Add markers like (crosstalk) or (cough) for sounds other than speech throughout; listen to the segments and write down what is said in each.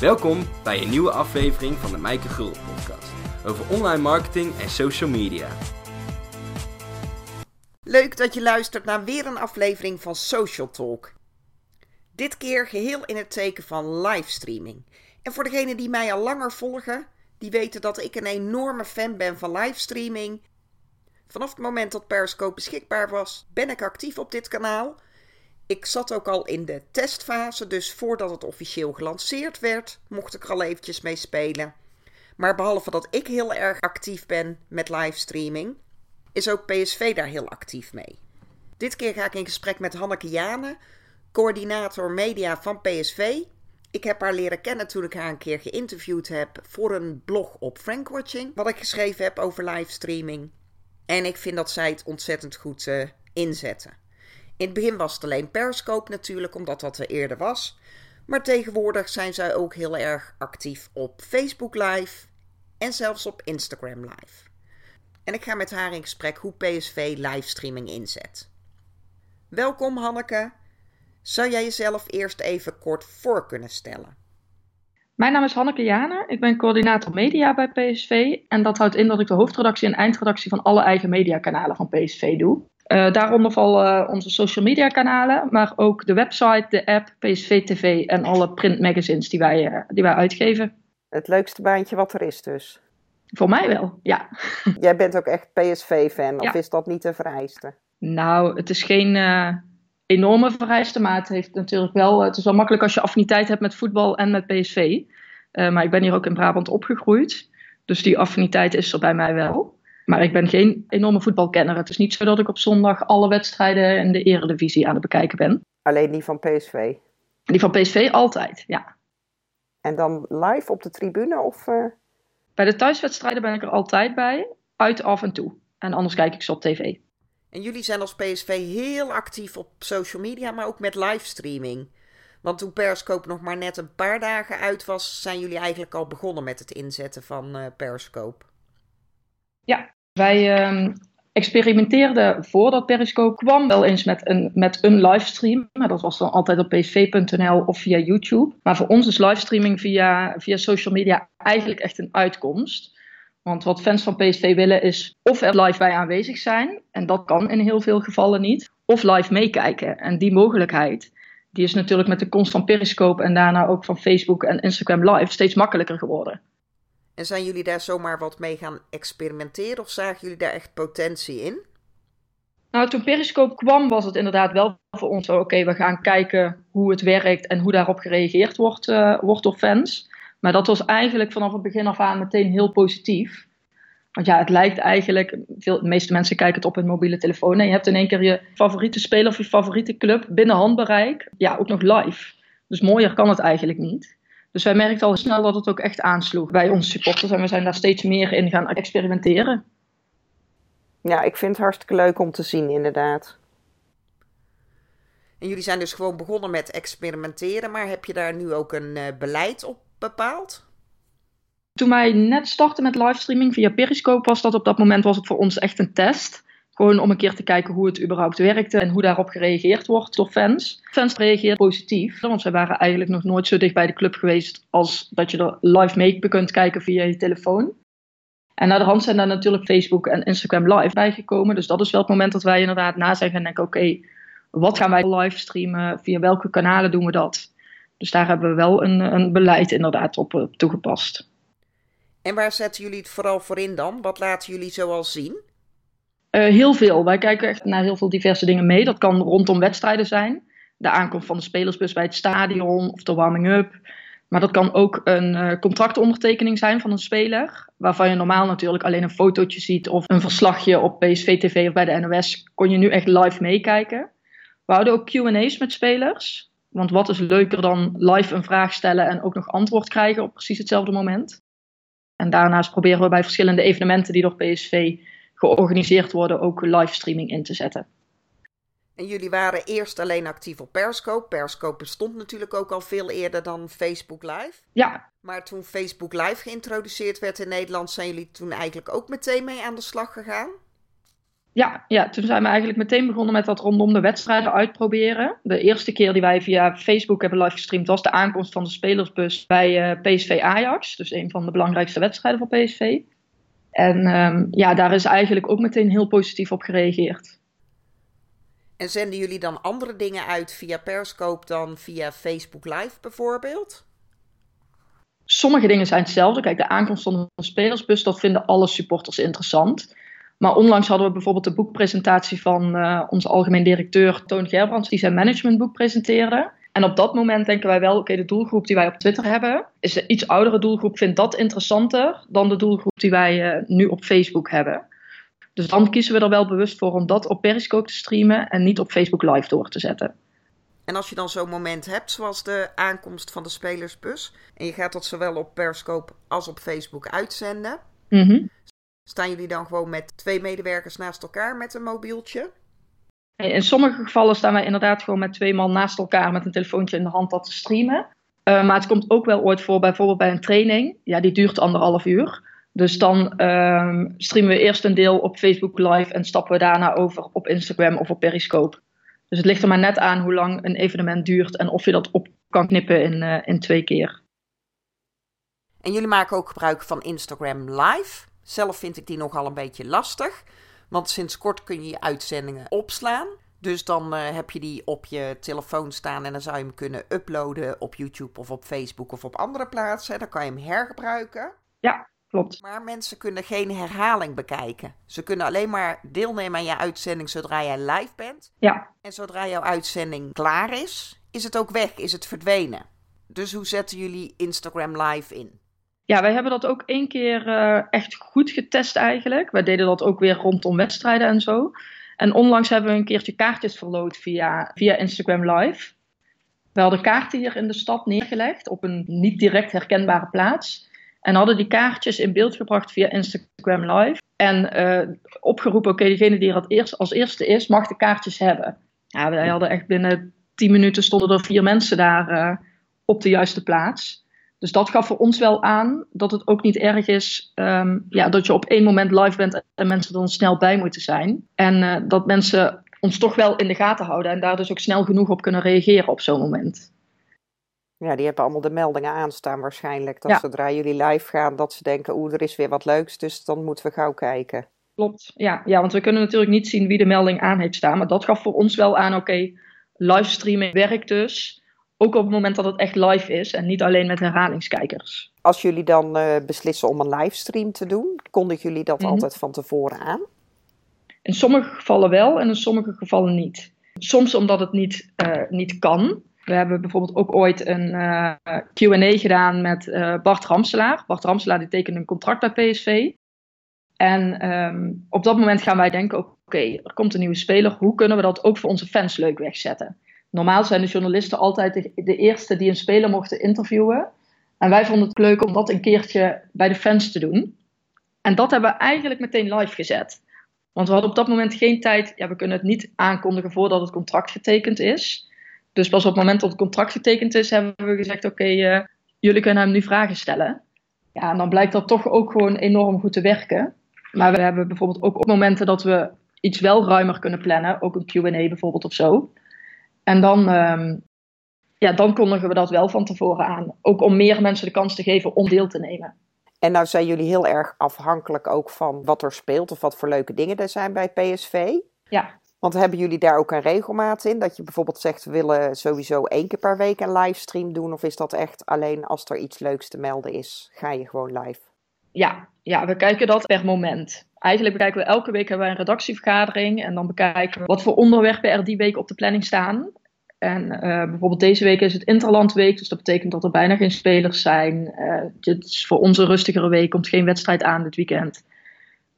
Welkom bij een nieuwe aflevering van de Mijke Gulden podcast over online marketing en social media. Leuk dat je luistert naar weer een aflevering van Social Talk. Dit keer geheel in het teken van livestreaming. En voor degenen die mij al langer volgen, die weten dat ik een enorme fan ben van livestreaming. Vanaf het moment dat Periscope beschikbaar was, ben ik actief op dit kanaal. Ik zat ook al in de testfase, dus voordat het officieel gelanceerd werd, mocht ik er al eventjes mee spelen. Maar behalve dat ik heel erg actief ben met livestreaming, is ook PSV daar heel actief mee. Dit keer ga ik in gesprek met Hanneke Jane, coördinator media van PSV. Ik heb haar leren kennen toen ik haar een keer geïnterviewd heb voor een blog op Frankwatching, wat ik geschreven heb over livestreaming. En ik vind dat zij het ontzettend goed uh, inzetten. In het begin was het alleen Periscope natuurlijk, omdat dat er eerder was. Maar tegenwoordig zijn zij ook heel erg actief op Facebook Live en zelfs op Instagram Live. En ik ga met haar in gesprek hoe PSV livestreaming inzet. Welkom Hanneke. Zou jij jezelf eerst even kort voor kunnen stellen? Mijn naam is Hanneke Jane. Ik ben coördinator media bij PSV. En dat houdt in dat ik de hoofdredactie en eindredactie van alle eigen mediakanalen van PSV doe. Uh, daaronder vallen onze social media kanalen, maar ook de website, de app, PSV TV en alle printmagazines die wij, uh, die wij uitgeven. Het leukste baantje wat er is dus. Voor mij wel, ja. (laughs) Jij bent ook echt PSV-fan, of is dat niet een vereiste? Nou, het is geen uh, enorme vereiste, maar het, heeft natuurlijk wel, het is wel makkelijk als je affiniteit hebt met voetbal en met PSV. maar ik ben hier ook in Brabant opgegroeid, dus die affiniteit is er bij mij wel. Maar ik ben geen enorme voetbalkenner. Het is niet zo dat ik op zondag alle wedstrijden in de eredivisie aan het bekijken ben. Alleen die van PSV? Die van PSV altijd, ja. En dan live op de tribune of... Uh... Bij de thuiswedstrijden ben ik er altijd bij, uit af en toe. En anders kijk ik ze op tv. En jullie zijn als PSV heel actief op social media, maar ook met livestreaming. Want toen Periscope nog maar net een paar dagen uit was, zijn jullie eigenlijk al begonnen met het inzetten van uh, Periscope. Ja, wij um, experimenteerden voordat Periscope kwam wel eens met een, met een livestream. Dat was dan altijd op psv.nl of via YouTube. Maar voor ons is livestreaming via, via social media eigenlijk echt een uitkomst. Want wat fans van PSV willen is of er live bij aanwezig zijn. En dat kan in heel veel gevallen niet. Of live meekijken. En die mogelijkheid die is natuurlijk met de komst van Periscope en daarna ook van Facebook en Instagram Live steeds makkelijker geworden. En zijn jullie daar zomaar wat mee gaan experimenteren of zagen jullie daar echt potentie in? Nou, toen Periscope kwam was het inderdaad wel voor ons oké, we gaan kijken hoe het werkt en hoe daarop gereageerd wordt, uh, wordt door fans. Maar dat was eigenlijk vanaf het begin af aan meteen heel positief. Want ja, het lijkt eigenlijk, veel, de meeste mensen kijken het op hun mobiele telefoon. En je hebt in één keer je favoriete speler of je favoriete club binnen handbereik. Ja, ook nog live. Dus mooier kan het eigenlijk niet. Dus wij merkten al snel dat het ook echt aansloeg bij onze supporters. En we zijn daar steeds meer in gaan experimenteren. Ja, ik vind het hartstikke leuk om te zien, inderdaad. En jullie zijn dus gewoon begonnen met experimenteren, maar heb je daar nu ook een uh, beleid op bepaald? Toen wij net startten met livestreaming via Periscope was dat op dat moment was het voor ons echt een test. Gewoon om een keer te kijken hoe het überhaupt werkte en hoe daarop gereageerd wordt door fans. Fans reageerden positief, want zij waren eigenlijk nog nooit zo dicht bij de club geweest als dat je er live mee kunt kijken via je telefoon. En naar de hand zijn daar natuurlijk Facebook en Instagram live bijgekomen. Dus dat is wel het moment dat wij inderdaad na zijn gaan denken: oké, wat gaan wij live streamen? Via welke kanalen doen we dat? Dus daar hebben we wel een, een beleid inderdaad op, op toegepast. En waar zetten jullie het vooral voor in dan? Wat laten jullie zoal zien? Uh, heel veel. Wij kijken echt naar heel veel diverse dingen mee. Dat kan rondom wedstrijden zijn. De aankomst van de spelersbus bij het stadion of de warming-up. Maar dat kan ook een uh, contractondertekening zijn van een speler. Waarvan je normaal natuurlijk alleen een fotootje ziet of een verslagje op PSV TV of bij de NOS. Kon je nu echt live meekijken. We houden ook QA's met spelers. Want wat is leuker dan live een vraag stellen en ook nog antwoord krijgen op precies hetzelfde moment. En daarnaast proberen we bij verschillende evenementen die door PSV georganiseerd worden ook livestreaming in te zetten. En jullie waren eerst alleen actief op Periscope. Periscope bestond natuurlijk ook al veel eerder dan Facebook Live. Ja. Maar toen Facebook Live geïntroduceerd werd in Nederland, zijn jullie toen eigenlijk ook meteen mee aan de slag gegaan? Ja, ja, toen zijn we eigenlijk meteen begonnen met dat rondom de wedstrijden uitproberen. De eerste keer die wij via Facebook hebben live gestreamd was de aankomst van de spelersbus bij uh, PSV Ajax. Dus een van de belangrijkste wedstrijden voor PSV. En um, ja, daar is eigenlijk ook meteen heel positief op gereageerd. En zenden jullie dan andere dingen uit via Periscope dan via Facebook Live bijvoorbeeld? Sommige dingen zijn hetzelfde. Kijk, de aankomst van de spelersbus, dat vinden alle supporters interessant. Maar onlangs hadden we bijvoorbeeld de boekpresentatie van uh, onze algemeen directeur Toon Gerbrands, die zijn managementboek presenteerde. En op dat moment denken wij wel, oké, de doelgroep die wij op Twitter hebben, is de iets oudere doelgroep, vindt dat interessanter dan de doelgroep die wij uh, nu op Facebook hebben. Dus dan kiezen we er wel bewust voor om dat op Periscope te streamen en niet op Facebook Live door te zetten. En als je dan zo'n moment hebt, zoals de aankomst van de spelersbus, en je gaat dat zowel op Periscope als op Facebook uitzenden, mm staan jullie dan gewoon met twee medewerkers naast elkaar met een mobieltje? In sommige gevallen staan wij inderdaad gewoon met twee man naast elkaar met een telefoontje in de hand dat te streamen. Uh, maar het komt ook wel ooit voor, bijvoorbeeld bij een training. Ja, die duurt anderhalf uur. Dus dan uh, streamen we eerst een deel op Facebook Live en stappen we daarna over op Instagram of op Periscope. Dus het ligt er maar net aan hoe lang een evenement duurt en of je dat op kan knippen in, uh, in twee keer. En jullie maken ook gebruik van Instagram Live. Zelf vind ik die nogal een beetje lastig. Want sinds kort kun je je uitzendingen opslaan. Dus dan uh, heb je die op je telefoon staan en dan zou je hem kunnen uploaden op YouTube of op Facebook of op andere plaatsen. Dan kan je hem hergebruiken. Ja, klopt. Maar mensen kunnen geen herhaling bekijken. Ze kunnen alleen maar deelnemen aan je uitzending zodra jij live bent. Ja. En zodra jouw uitzending klaar is, is het ook weg, is het verdwenen. Dus hoe zetten jullie Instagram live in? Ja, wij hebben dat ook één keer uh, echt goed getest eigenlijk. Wij deden dat ook weer rondom wedstrijden en zo. En onlangs hebben we een keertje kaartjes verloot via, via Instagram Live. We hadden kaarten hier in de stad neergelegd op een niet direct herkenbare plaats. En hadden die kaartjes in beeld gebracht via Instagram Live. En uh, opgeroepen, oké, okay, degene die er eerst, als eerste is, mag de kaartjes hebben. Ja, wij hadden echt binnen 10 minuten stonden er vier mensen daar uh, op de juiste plaats. Dus dat gaf voor ons wel aan dat het ook niet erg is um, ja, dat je op één moment live bent en mensen er dan snel bij moeten zijn. En uh, dat mensen ons toch wel in de gaten houden en daar dus ook snel genoeg op kunnen reageren op zo'n moment. Ja, die hebben allemaal de meldingen aanstaan waarschijnlijk. Dat ja. zodra jullie live gaan, dat ze denken, oeh, er is weer wat leuks, dus dan moeten we gauw kijken. Klopt, ja, ja want we kunnen natuurlijk niet zien wie de melding aan heeft staan. Maar dat gaf voor ons wel aan, oké, okay, livestreaming werkt dus. Ook op het moment dat het echt live is en niet alleen met herhalingskijkers. Als jullie dan uh, beslissen om een livestream te doen, kondigen jullie dat mm -hmm. altijd van tevoren aan? In sommige gevallen wel en in sommige gevallen niet. Soms omdat het niet, uh, niet kan. We hebben bijvoorbeeld ook ooit een uh, QA gedaan met Bart Ramselaar. Bart Ramselaar die tekende een contract bij PSV. En um, op dat moment gaan wij denken: oké, okay, er komt een nieuwe speler. Hoe kunnen we dat ook voor onze fans leuk wegzetten? Normaal zijn de journalisten altijd de, eerste die een speler mochten interviewen. En wij vonden het leuk om dat een keertje bij de fans te doen. En dat hebben we eigenlijk meteen live gezet. Want we hadden op dat moment geen tijd. Ja, we kunnen het niet aankondigen voordat het contract getekend is. Dus pas op het moment dat het contract getekend is, hebben we gezegd: Oké, uh, jullie kunnen hem nu vragen stellen. Ja, en dan blijkt dat toch ook gewoon enorm goed te werken. Maar we hebben bijvoorbeeld ook op momenten dat we iets wel ruimer kunnen plannen, ook een QA bijvoorbeeld of zo. En dan, um, ja, dan kondigen we dat wel van tevoren aan. Ook om meer mensen de kans te geven om deel te nemen. En nou zijn jullie heel erg afhankelijk ook van wat er speelt of wat voor leuke dingen er zijn bij PSV. Ja. Want hebben jullie daar ook een regelmaat in? Dat je bijvoorbeeld zegt, we willen sowieso één keer per week een livestream doen? Of is dat echt alleen als er iets leuks te melden is, ga je gewoon live? Ja, ja we kijken dat per moment. Eigenlijk bekijken we elke week hebben we een redactievergadering. En dan bekijken we wat voor onderwerpen er die week op de planning staan. En uh, bijvoorbeeld deze week is het Interlandweek. Dus dat betekent dat er bijna geen spelers zijn. Uh, dit is voor onze rustigere week. Komt geen wedstrijd aan dit weekend.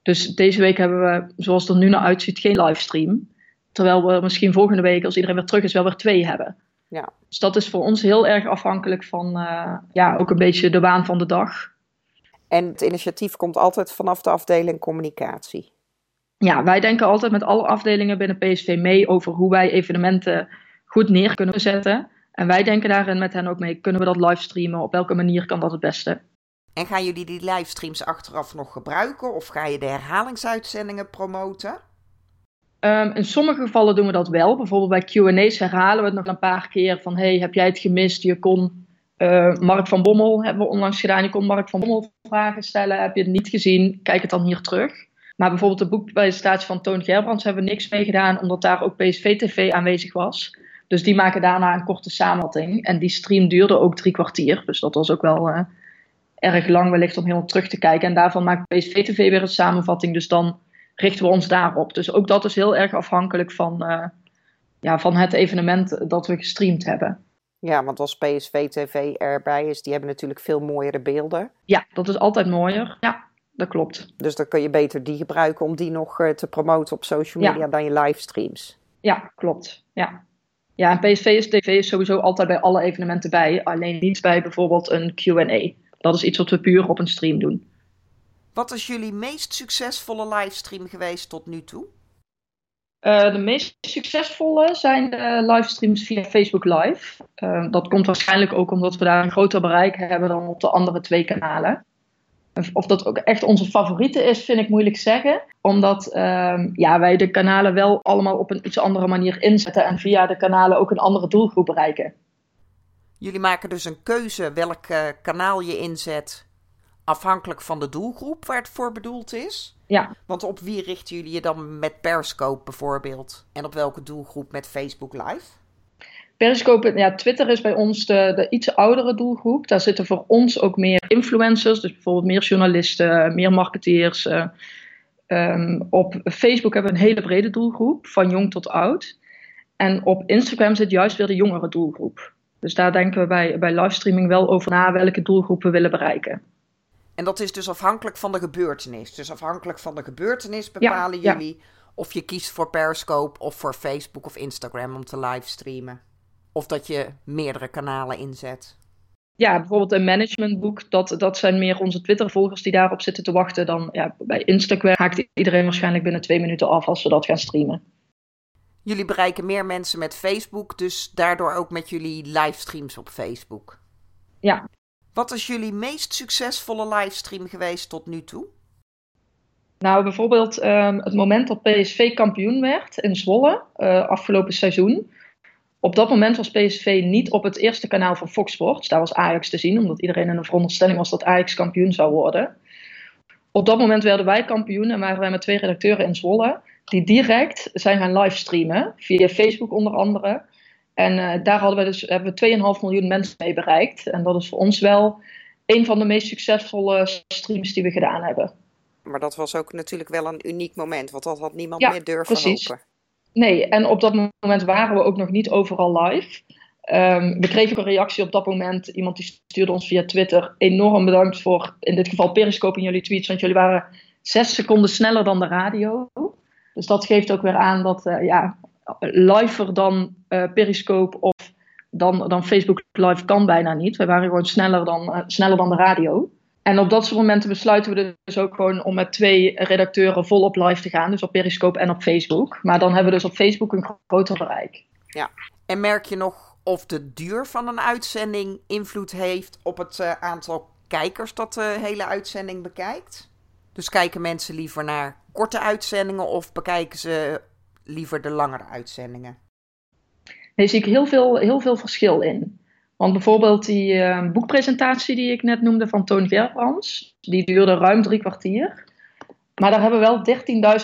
Dus deze week hebben we, zoals het er nu naar uitziet, geen livestream. Terwijl we misschien volgende week, als iedereen weer terug is, wel weer twee hebben. Ja. Dus dat is voor ons heel erg afhankelijk van uh, ja, ook een beetje de waan van de dag. En het initiatief komt altijd vanaf de afdeling communicatie. Ja, wij denken altijd met alle afdelingen binnen PSV mee over hoe wij evenementen goed neer kunnen zetten. En wij denken daarin met hen ook mee, kunnen we dat livestreamen? Op welke manier kan dat het beste? En gaan jullie die livestreams achteraf nog gebruiken? Of ga je de herhalingsuitzendingen promoten? Um, in sommige gevallen doen we dat wel. Bijvoorbeeld bij QA's herhalen we het nog een paar keer van: hey, heb jij het gemist? Je kon uh, Mark van Bommel hebben we onlangs gedaan. Je kon Mark van Bommel vragen stellen. Heb je het niet gezien? Kijk het dan hier terug. Maar bijvoorbeeld de boekpresentatie van Toon Gerbrands hebben we niks mee gedaan, omdat daar ook PSV TV aanwezig was. Dus die maken daarna een korte samenvatting. En die stream duurde ook drie kwartier. Dus dat was ook wel uh, erg lang wellicht om helemaal terug te kijken. En daarvan maakt PSV TV weer een samenvatting. Dus dan richten we ons daarop. Dus ook dat is heel erg afhankelijk van, uh, ja, van het evenement dat we gestreamd hebben. Ja, want als PSV TV erbij is, die hebben natuurlijk veel mooiere beelden. Ja, dat is altijd mooier. Ja, dat klopt. Dus dan kun je beter die gebruiken om die nog uh, te promoten op social media ja. dan je livestreams. Ja, klopt. Ja. Ja, en PSV TV is sowieso altijd bij alle evenementen bij. Alleen niet bij bijvoorbeeld een Q&A. Dat is iets wat we puur op een stream doen. Wat is jullie meest succesvolle livestream geweest tot nu toe? Uh, de meest succesvolle zijn de livestreams via Facebook Live. Uh, dat komt waarschijnlijk ook omdat we daar een groter bereik hebben dan op de andere twee kanalen. Of dat ook echt onze favoriete is, vind ik moeilijk zeggen. Omdat uh, ja, wij de kanalen wel allemaal op een iets andere manier inzetten en via de kanalen ook een andere doelgroep bereiken. Jullie maken dus een keuze welk kanaal je inzet afhankelijk van de doelgroep waar het voor bedoeld is? Ja. Want op wie richten jullie je dan met Periscope bijvoorbeeld? En op welke doelgroep met Facebook Live? Periscope, ja, Twitter is bij ons de, de iets oudere doelgroep. Daar zitten voor ons ook meer influencers, dus bijvoorbeeld meer journalisten, meer marketeers. Uh, um, op Facebook hebben we een hele brede doelgroep, van jong tot oud. En op Instagram zit juist weer de jongere doelgroep. Dus daar denken we bij, bij livestreaming wel over na welke doelgroep we willen bereiken. En dat is dus afhankelijk van de gebeurtenis. Dus afhankelijk van de gebeurtenis bepalen ja, jullie of je kiest voor Periscope of voor Facebook of Instagram om te livestreamen. Of dat je meerdere kanalen inzet. Ja, bijvoorbeeld een managementboek, dat, dat zijn meer onze Twitter-volgers die daarop zitten te wachten. Dan ja, bij Instagram haakt iedereen waarschijnlijk binnen twee minuten af als we dat gaan streamen. Jullie bereiken meer mensen met Facebook, dus daardoor ook met jullie livestreams op Facebook. Ja, wat is jullie meest succesvolle livestream geweest tot nu toe? Nou, bijvoorbeeld um, het moment dat PSV kampioen werd in Zwolle, uh, afgelopen seizoen. Op dat moment was PSV niet op het eerste kanaal van Fox Sports. Daar was Ajax te zien, omdat iedereen in de veronderstelling was dat Ajax kampioen zou worden. Op dat moment werden wij kampioen en waren wij met twee redacteuren in Zwolle. Die direct zijn gaan livestreamen, via Facebook onder andere. En uh, daar hadden we dus, hebben we 2,5 miljoen mensen mee bereikt. En dat is voor ons wel een van de meest succesvolle streams die we gedaan hebben. Maar dat was ook natuurlijk wel een uniek moment, want dat had niemand meer durven precies. hopen. Nee, en op dat moment waren we ook nog niet overal live. Um, we kregen ook een reactie op dat moment. Iemand die stuurde ons via Twitter. Enorm bedankt voor, in dit geval Periscope in jullie tweets. Want jullie waren zes seconden sneller dan de radio. Dus dat geeft ook weer aan dat uh, ja, liver dan uh, Periscope of dan, dan Facebook Live kan bijna niet. Wij waren gewoon sneller dan, uh, sneller dan de radio. En op dat soort momenten besluiten we dus ook gewoon om met twee redacteuren volop live te gaan. Dus op Periscope en op Facebook. Maar dan hebben we dus op Facebook een groter bereik. Ja, en merk je nog of de duur van een uitzending invloed heeft op het uh, aantal kijkers dat de hele uitzending bekijkt? Dus kijken mensen liever naar korte uitzendingen of bekijken ze liever de langere uitzendingen? Daar zie ik heel veel, heel veel verschil in. Want bijvoorbeeld die uh, boekpresentatie die ik net noemde van Toon Gerbrands, die duurde ruim drie kwartier. Maar daar hebben wel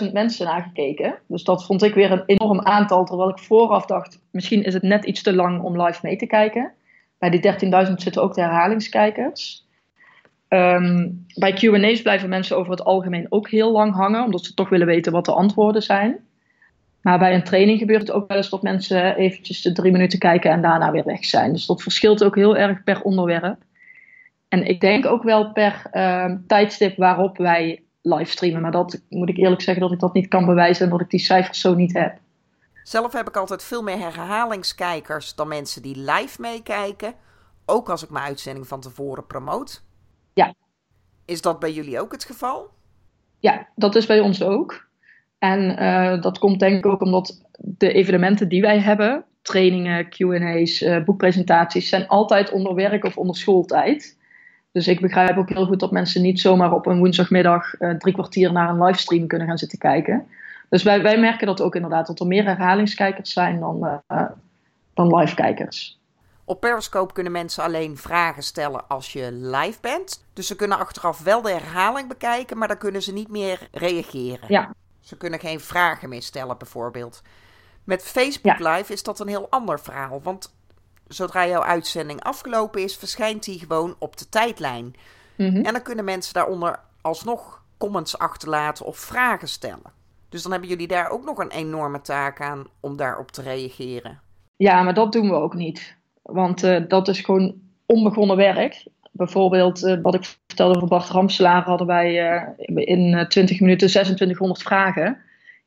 13.000 mensen naar gekeken. Dus dat vond ik weer een enorm aantal. Terwijl ik vooraf dacht, misschien is het net iets te lang om live mee te kijken. Bij die 13.000 zitten ook de herhalingskijkers. Um, bij QA's blijven mensen over het algemeen ook heel lang hangen, omdat ze toch willen weten wat de antwoorden zijn. Maar bij een training gebeurt het ook wel eens dat mensen eventjes de drie minuten kijken en daarna weer weg zijn. Dus dat verschilt ook heel erg per onderwerp. En ik denk ook wel per uh, tijdstip waarop wij livestreamen. Maar dat moet ik eerlijk zeggen dat ik dat niet kan bewijzen en dat ik die cijfers zo niet heb. Zelf heb ik altijd veel meer herhalingskijkers dan mensen die live meekijken. Ook als ik mijn uitzending van tevoren promoot. Ja. Is dat bij jullie ook het geval? Ja, dat is bij ons ook. En uh, dat komt denk ik ook omdat de evenementen die wij hebben, trainingen, QA's, uh, boekpresentaties, zijn altijd onder werk of onder schooltijd. Dus ik begrijp ook heel goed dat mensen niet zomaar op een woensdagmiddag uh, drie kwartier naar een livestream kunnen gaan zitten kijken. Dus wij, wij merken dat ook inderdaad dat er meer herhalingskijkers zijn dan, dan live-kijkers. Op Periscope kunnen mensen alleen vragen stellen als je live bent. Dus ze kunnen achteraf wel de herhaling bekijken, maar dan kunnen ze niet meer reageren. Ja. Ze kunnen geen vragen meer stellen, bijvoorbeeld. Met Facebook Live is dat een heel ander verhaal. Want zodra jouw uitzending afgelopen is, verschijnt die gewoon op de tijdlijn. Mhm. En dan kunnen mensen daaronder alsnog comments achterlaten of vragen stellen. Dus dan hebben jullie daar ook nog een enorme taak aan om daarop te reageren. Ja, maar dat doen we ook niet. Want eh, dat is gewoon onbegonnen werk. Bijvoorbeeld, uh, wat ik vertelde over Bart Ramselaar, hadden wij uh, in 20 minuten 2600 vragen.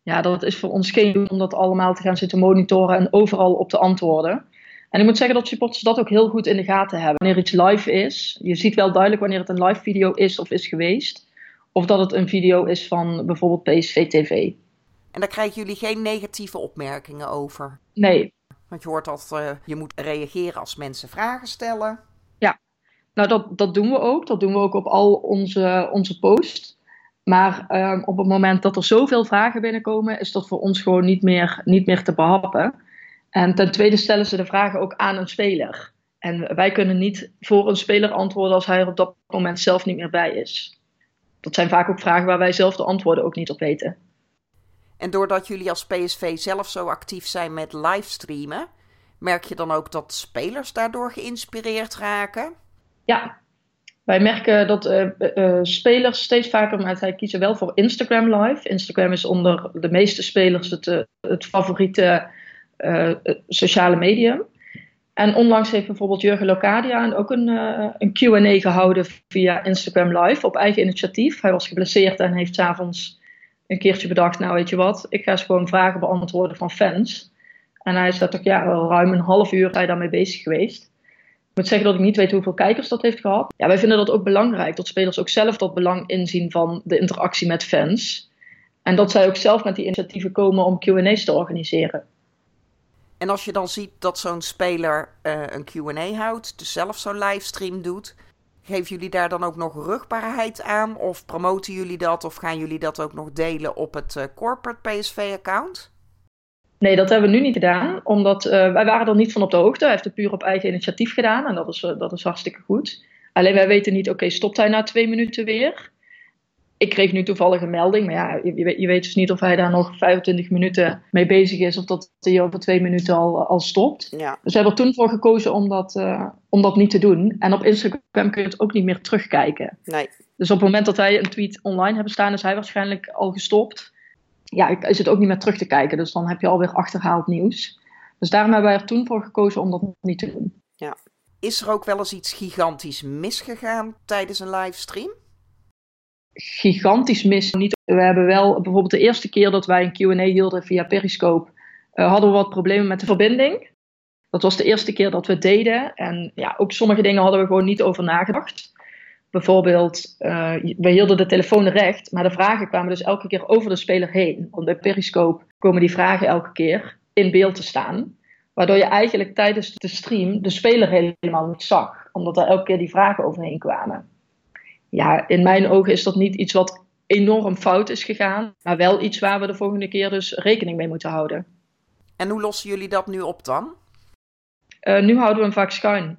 Ja, dat is voor ons geen doen om dat allemaal te gaan zitten monitoren en overal op te antwoorden. En ik moet zeggen dat supporters dat ook heel goed in de gaten hebben. Wanneer iets live is, je ziet wel duidelijk wanneer het een live video is of is geweest. Of dat het een video is van bijvoorbeeld PSV TV. En daar krijgen jullie geen negatieve opmerkingen over? Nee. Want je hoort dat uh, je moet reageren als mensen vragen stellen. Nou dat, dat doen we ook. Dat doen we ook op al onze, onze posts. Maar um, op het moment dat er zoveel vragen binnenkomen, is dat voor ons gewoon niet meer, niet meer te behappen. En ten tweede stellen ze de vragen ook aan een speler. En wij kunnen niet voor een speler antwoorden als hij er op dat moment zelf niet meer bij is. Dat zijn vaak ook vragen waar wij zelf de antwoorden ook niet op weten. En doordat jullie als PSV zelf zo actief zijn met livestreamen, merk je dan ook dat spelers daardoor geïnspireerd raken? Ja, wij merken dat uh, uh, spelers steeds vaker, maar zij kiezen wel voor Instagram Live. Instagram is onder de meeste spelers het, het favoriete sociale medium. En onlangs heeft bijvoorbeeld Jurgen Locadia ook een, een QA gehouden via Instagram Live op eigen initiatief. Hij was geblesseerd en heeft s'avonds een keertje bedacht: Nou, weet je wat, ik ga eens gewoon vragen beantwoorden van fans. En hij is daar toch ja, ruim een half uur hij daarmee bezig geweest. Ik moet zeggen dat ik niet weet hoeveel kijkers dat heeft gehad. Ja, wij vinden dat ook belangrijk, dat spelers ook zelf dat belang inzien van de interactie met fans. En dat zij ook zelf met die initiatieven komen om QA's te organiseren. En als je dan ziet dat zo'n speler uh, een QA houdt, dus zelf zo'n livestream doet, geven jullie daar dan ook nog rugbaarheid aan? Of promoten jullie dat? Of gaan jullie dat ook nog delen op het uh, corporate PSV-account? Nee, dat hebben we nu niet gedaan, omdat uh, wij waren er niet van op de hoogte. Hij heeft het puur op eigen initiatief gedaan en dat is, uh, dat is hartstikke goed. Alleen wij weten niet, oké, okay, stopt hij na twee minuten weer? Ik kreeg nu toevallig een melding, maar ja, je, je, weet dus niet of hij daar nog 25 minuten mee bezig is of dat hij over twee minuten al, al stopt. Ja. Dus we hebben er toen voor gekozen om dat, uh, om dat niet te doen. En op Instagram kun je het ook niet meer terugkijken. Nee. Dus op het moment dat hij een tweet online heeft staan, is hij waarschijnlijk al gestopt ja, is het ook niet meer terug te kijken. Dus dan heb je alweer achterhaald nieuws. Dus daarom hebben wij er toen voor gekozen om dat niet te doen. Ja. Is er ook wel eens iets gigantisch misgegaan tijdens een livestream? Gigantisch mis niet. We hebben wel bijvoorbeeld de eerste keer dat wij een Q&A hielden via Periscope, uh, hadden we wat problemen met de verbinding. Dat was de eerste keer dat we het deden. En ja, ook sommige dingen hadden we gewoon niet over nagedacht. Bijvoorbeeld, uh, we hielden de telefoon recht, maar de vragen kwamen dus elke keer over de speler heen. Want bij Periscope komen die vragen elke keer in beeld te staan. Waardoor je eigenlijk tijdens de stream de speler helemaal niet zag. Omdat er elke keer die vragen overheen kwamen. Ja, in mijn ogen is dat niet iets wat enorm fout is gegaan. Maar wel iets waar we de volgende keer dus rekening mee moeten houden. En hoe lossen jullie dat nu op dan? Uh, nu houden we hem vaak schuin.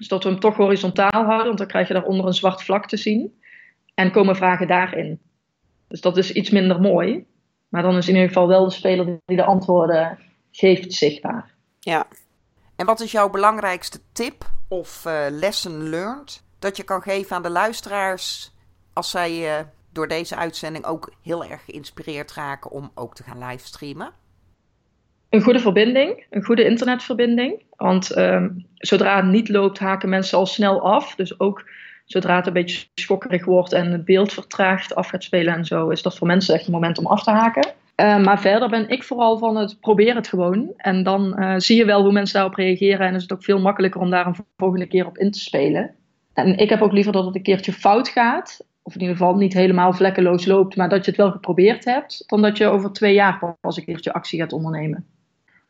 Dus dat we hem toch horizontaal houden, want dan krijg je daaronder een zwart vlak te zien. En komen vragen daarin. Dus dat is iets minder mooi. Maar dan is in ieder geval wel de speler die de antwoorden geeft zichtbaar. Ja. En wat is jouw belangrijkste tip of uh, lesson learned dat je kan geven aan de luisteraars als zij uh, door deze uitzending ook heel erg geïnspireerd raken om ook te gaan livestreamen? Een goede verbinding, een goede internetverbinding. Want um, zodra het niet loopt, haken mensen al snel af. Dus ook zodra het een beetje schokkerig wordt en het beeld vertraagt, af gaat spelen en zo, is dat voor mensen echt een moment om af te haken. Uh, maar verder ben ik vooral van het probeer het gewoon. En dan uh, zie je wel hoe mensen daarop reageren. En is het ook veel makkelijker om daar een volgende keer op in te spelen. En ik heb ook liever dat het een keertje fout gaat. Of in ieder geval niet helemaal vlekkeloos loopt, maar dat je het wel geprobeerd hebt. Dan dat je over twee jaar pas een keertje actie gaat ondernemen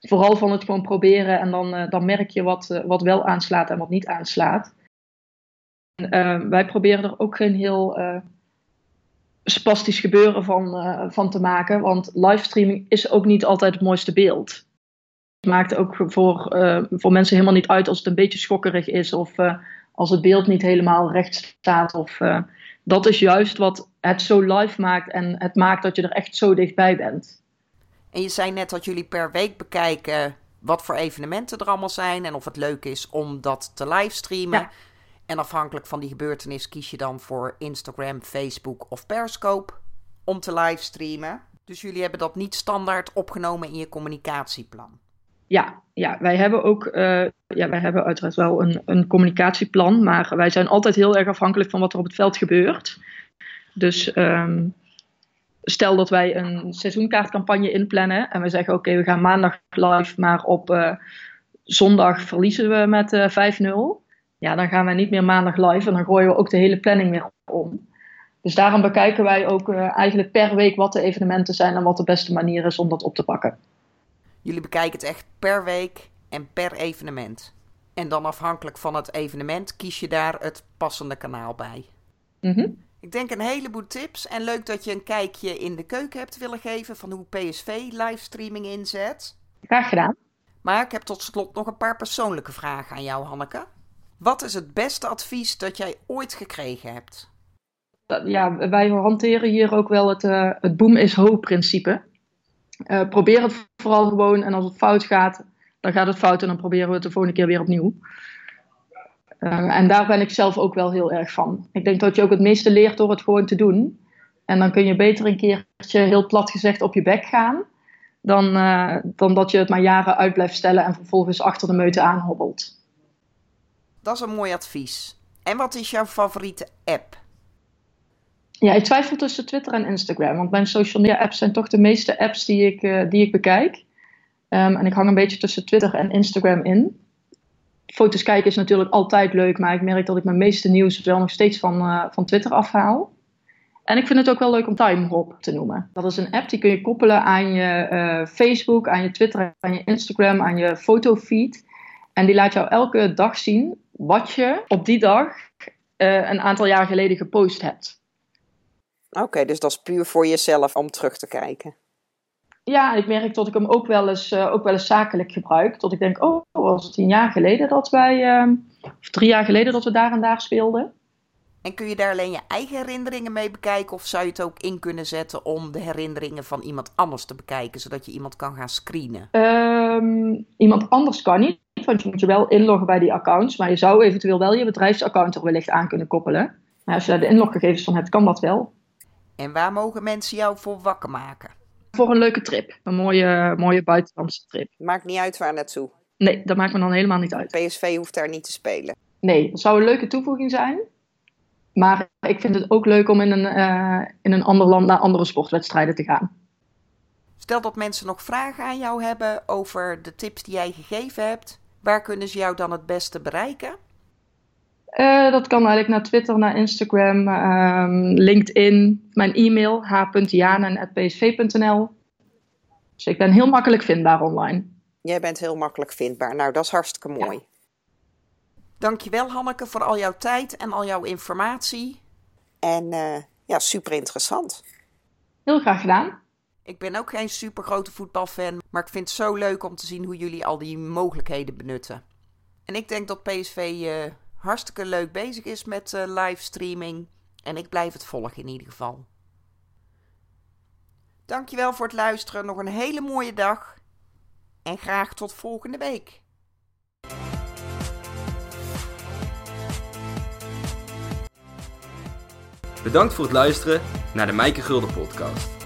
vooral van het gewoon proberen en dan, uh, dan merk je wat, uh, wat wel aanslaat en wat niet aanslaat. En, uh, wij proberen er ook geen heel spastisch gebeuren van, van te maken. Want livestreaming is ook niet altijd het mooiste beeld. Het maakt ook voor, voor mensen helemaal niet uit als het een beetje schokkerig is of als het beeld niet helemaal recht staat. Of, dat is juist wat het zo live maakt en het maakt dat je er echt zo dichtbij bent. En je zei net dat jullie per week bekijken wat voor evenementen er allemaal zijn en of het leuk is om dat te livestreamen. Ja. En afhankelijk van die gebeurtenis kies je dan voor Instagram, Facebook of Periscope om te livestreamen. Dus jullie hebben dat niet standaard opgenomen in je communicatieplan. Ja, ja wij hebben ook uh, ja, wij hebben uiteraard wel een, een communicatieplan, maar wij zijn altijd heel erg afhankelijk van wat er op het veld gebeurt. Dus um, stel dat wij een seizoenkaartcampagne inplannen en we zeggen: Oké, we gaan maandag live, maar op uh, zondag verliezen we met uh, eh, 5-0 ja, dan gaan wij niet meer maandag live en dan gooien we ook de hele planning weer om. Dus daarom bekijken wij ook uh, eigenlijk per week wat de evenementen zijn en wat de beste manier is om dat op te pakken. Jullie bekijken het echt per week en per evenement. En dan afhankelijk van het evenement kies je daar het passende kanaal bij. Mm Ik denk een heleboel tips en leuk dat je een kijkje in de keuken hebt willen geven van hoe PSV livestreaming inzet. Graag gedaan. Maar ik heb tot slot nog een paar persoonlijke vragen aan jou, Hanneke. Wat is het beste advies dat jij ooit gekregen hebt? Ja, wij hanteren hier ook wel het, uh, het boom is hoop principe. Uh, probeer het vooral gewoon en als het fout gaat, dan gaat het fout en dan proberen we het de volgende keer weer opnieuw. Uh, en daar ben ik zelf ook wel heel erg van. Ik denk dat je ook het meeste leert door het gewoon te doen. En dan kun je beter een keertje heel plat gezegd op je bek gaan. Dan, dan dat je het maar jaren uit blijft stellen en vervolgens achter de meute aanhobbelt. Dat is een mooi advies. En wat is jouw favoriete app? Ja, ik twijfel tussen Twitter en Instagram. Want mijn social media apps zijn toch de meeste apps die ik, uh, die ik bekijk. Um, en ik hang een beetje tussen Twitter en Instagram in. Foto's kijken is natuurlijk altijd leuk, maar ik merk dat ik mijn meeste nieuws wel nog steeds van, uh, van Twitter afhaal. En ik vind het ook wel leuk om TimeHop te noemen. Dat is een app die kun je koppelen aan je uh, Facebook, aan je Twitter, aan je Instagram, aan je fotofeed. En die laat jou elke dag zien wat je op die dag uh, een aantal jaar geleden gepost hebt. Oké, dus dat is puur voor jezelf om terug te kijken. Ja, ik merk dat ik hem ook wel eens, uh, ook wel eens zakelijk gebruik. Dat ik denk, oh, was het tien jaar geleden dat wij, uh, of drie jaar geleden dat we daar en daar speelden. En kun je daar alleen je eigen herinneringen mee bekijken? Of zou je het ook in kunnen zetten om de herinneringen van iemand anders te bekijken, zodat je iemand kan gaan screenen? Um, iemand anders kan niet, want je moet je wel inloggen bij die accounts. Maar je zou eventueel wel je bedrijfsaccount er wellicht aan kunnen koppelen. Maar als je daar de inloggegevens van hebt, kan dat wel. En waar mogen mensen jou voor wakker maken? Voor een leuke trip. Een mooie, mooie buitenlandse trip. Maakt niet uit waar naartoe? Nee, dat maakt me dan helemaal niet uit. PSV hoeft daar niet te spelen? Nee, dat zou een leuke toevoeging zijn. Maar ik vind het ook leuk om in een, uh, in een ander land naar andere sportwedstrijden te gaan. Stel dat mensen nog vragen aan jou hebben over de tips die jij gegeven hebt. Waar kunnen ze jou dan het beste bereiken? Uh, dat kan eigenlijk naar Twitter, naar Instagram, um, LinkedIn, mijn e-mail h.janen.psv.nl. Dus ik ben heel makkelijk vindbaar online. Jij bent heel makkelijk vindbaar. Nou, dat is hartstikke mooi. Ja. Dankjewel Hanneke voor al jouw tijd en al jouw informatie. En uh, ja, super interessant. Heel graag gedaan. Ik ben ook geen super grote voetbalfan, maar ik vind het zo leuk om te zien hoe jullie al die mogelijkheden benutten. En ik denk dat PSV uh, hartstikke leuk bezig is met uh, livestreaming. En ik blijf het volgen in ieder geval. Dankjewel voor het luisteren. Nog een hele mooie dag. En graag tot volgende week. Bedankt voor het luisteren naar de Mijke Gulden podcast.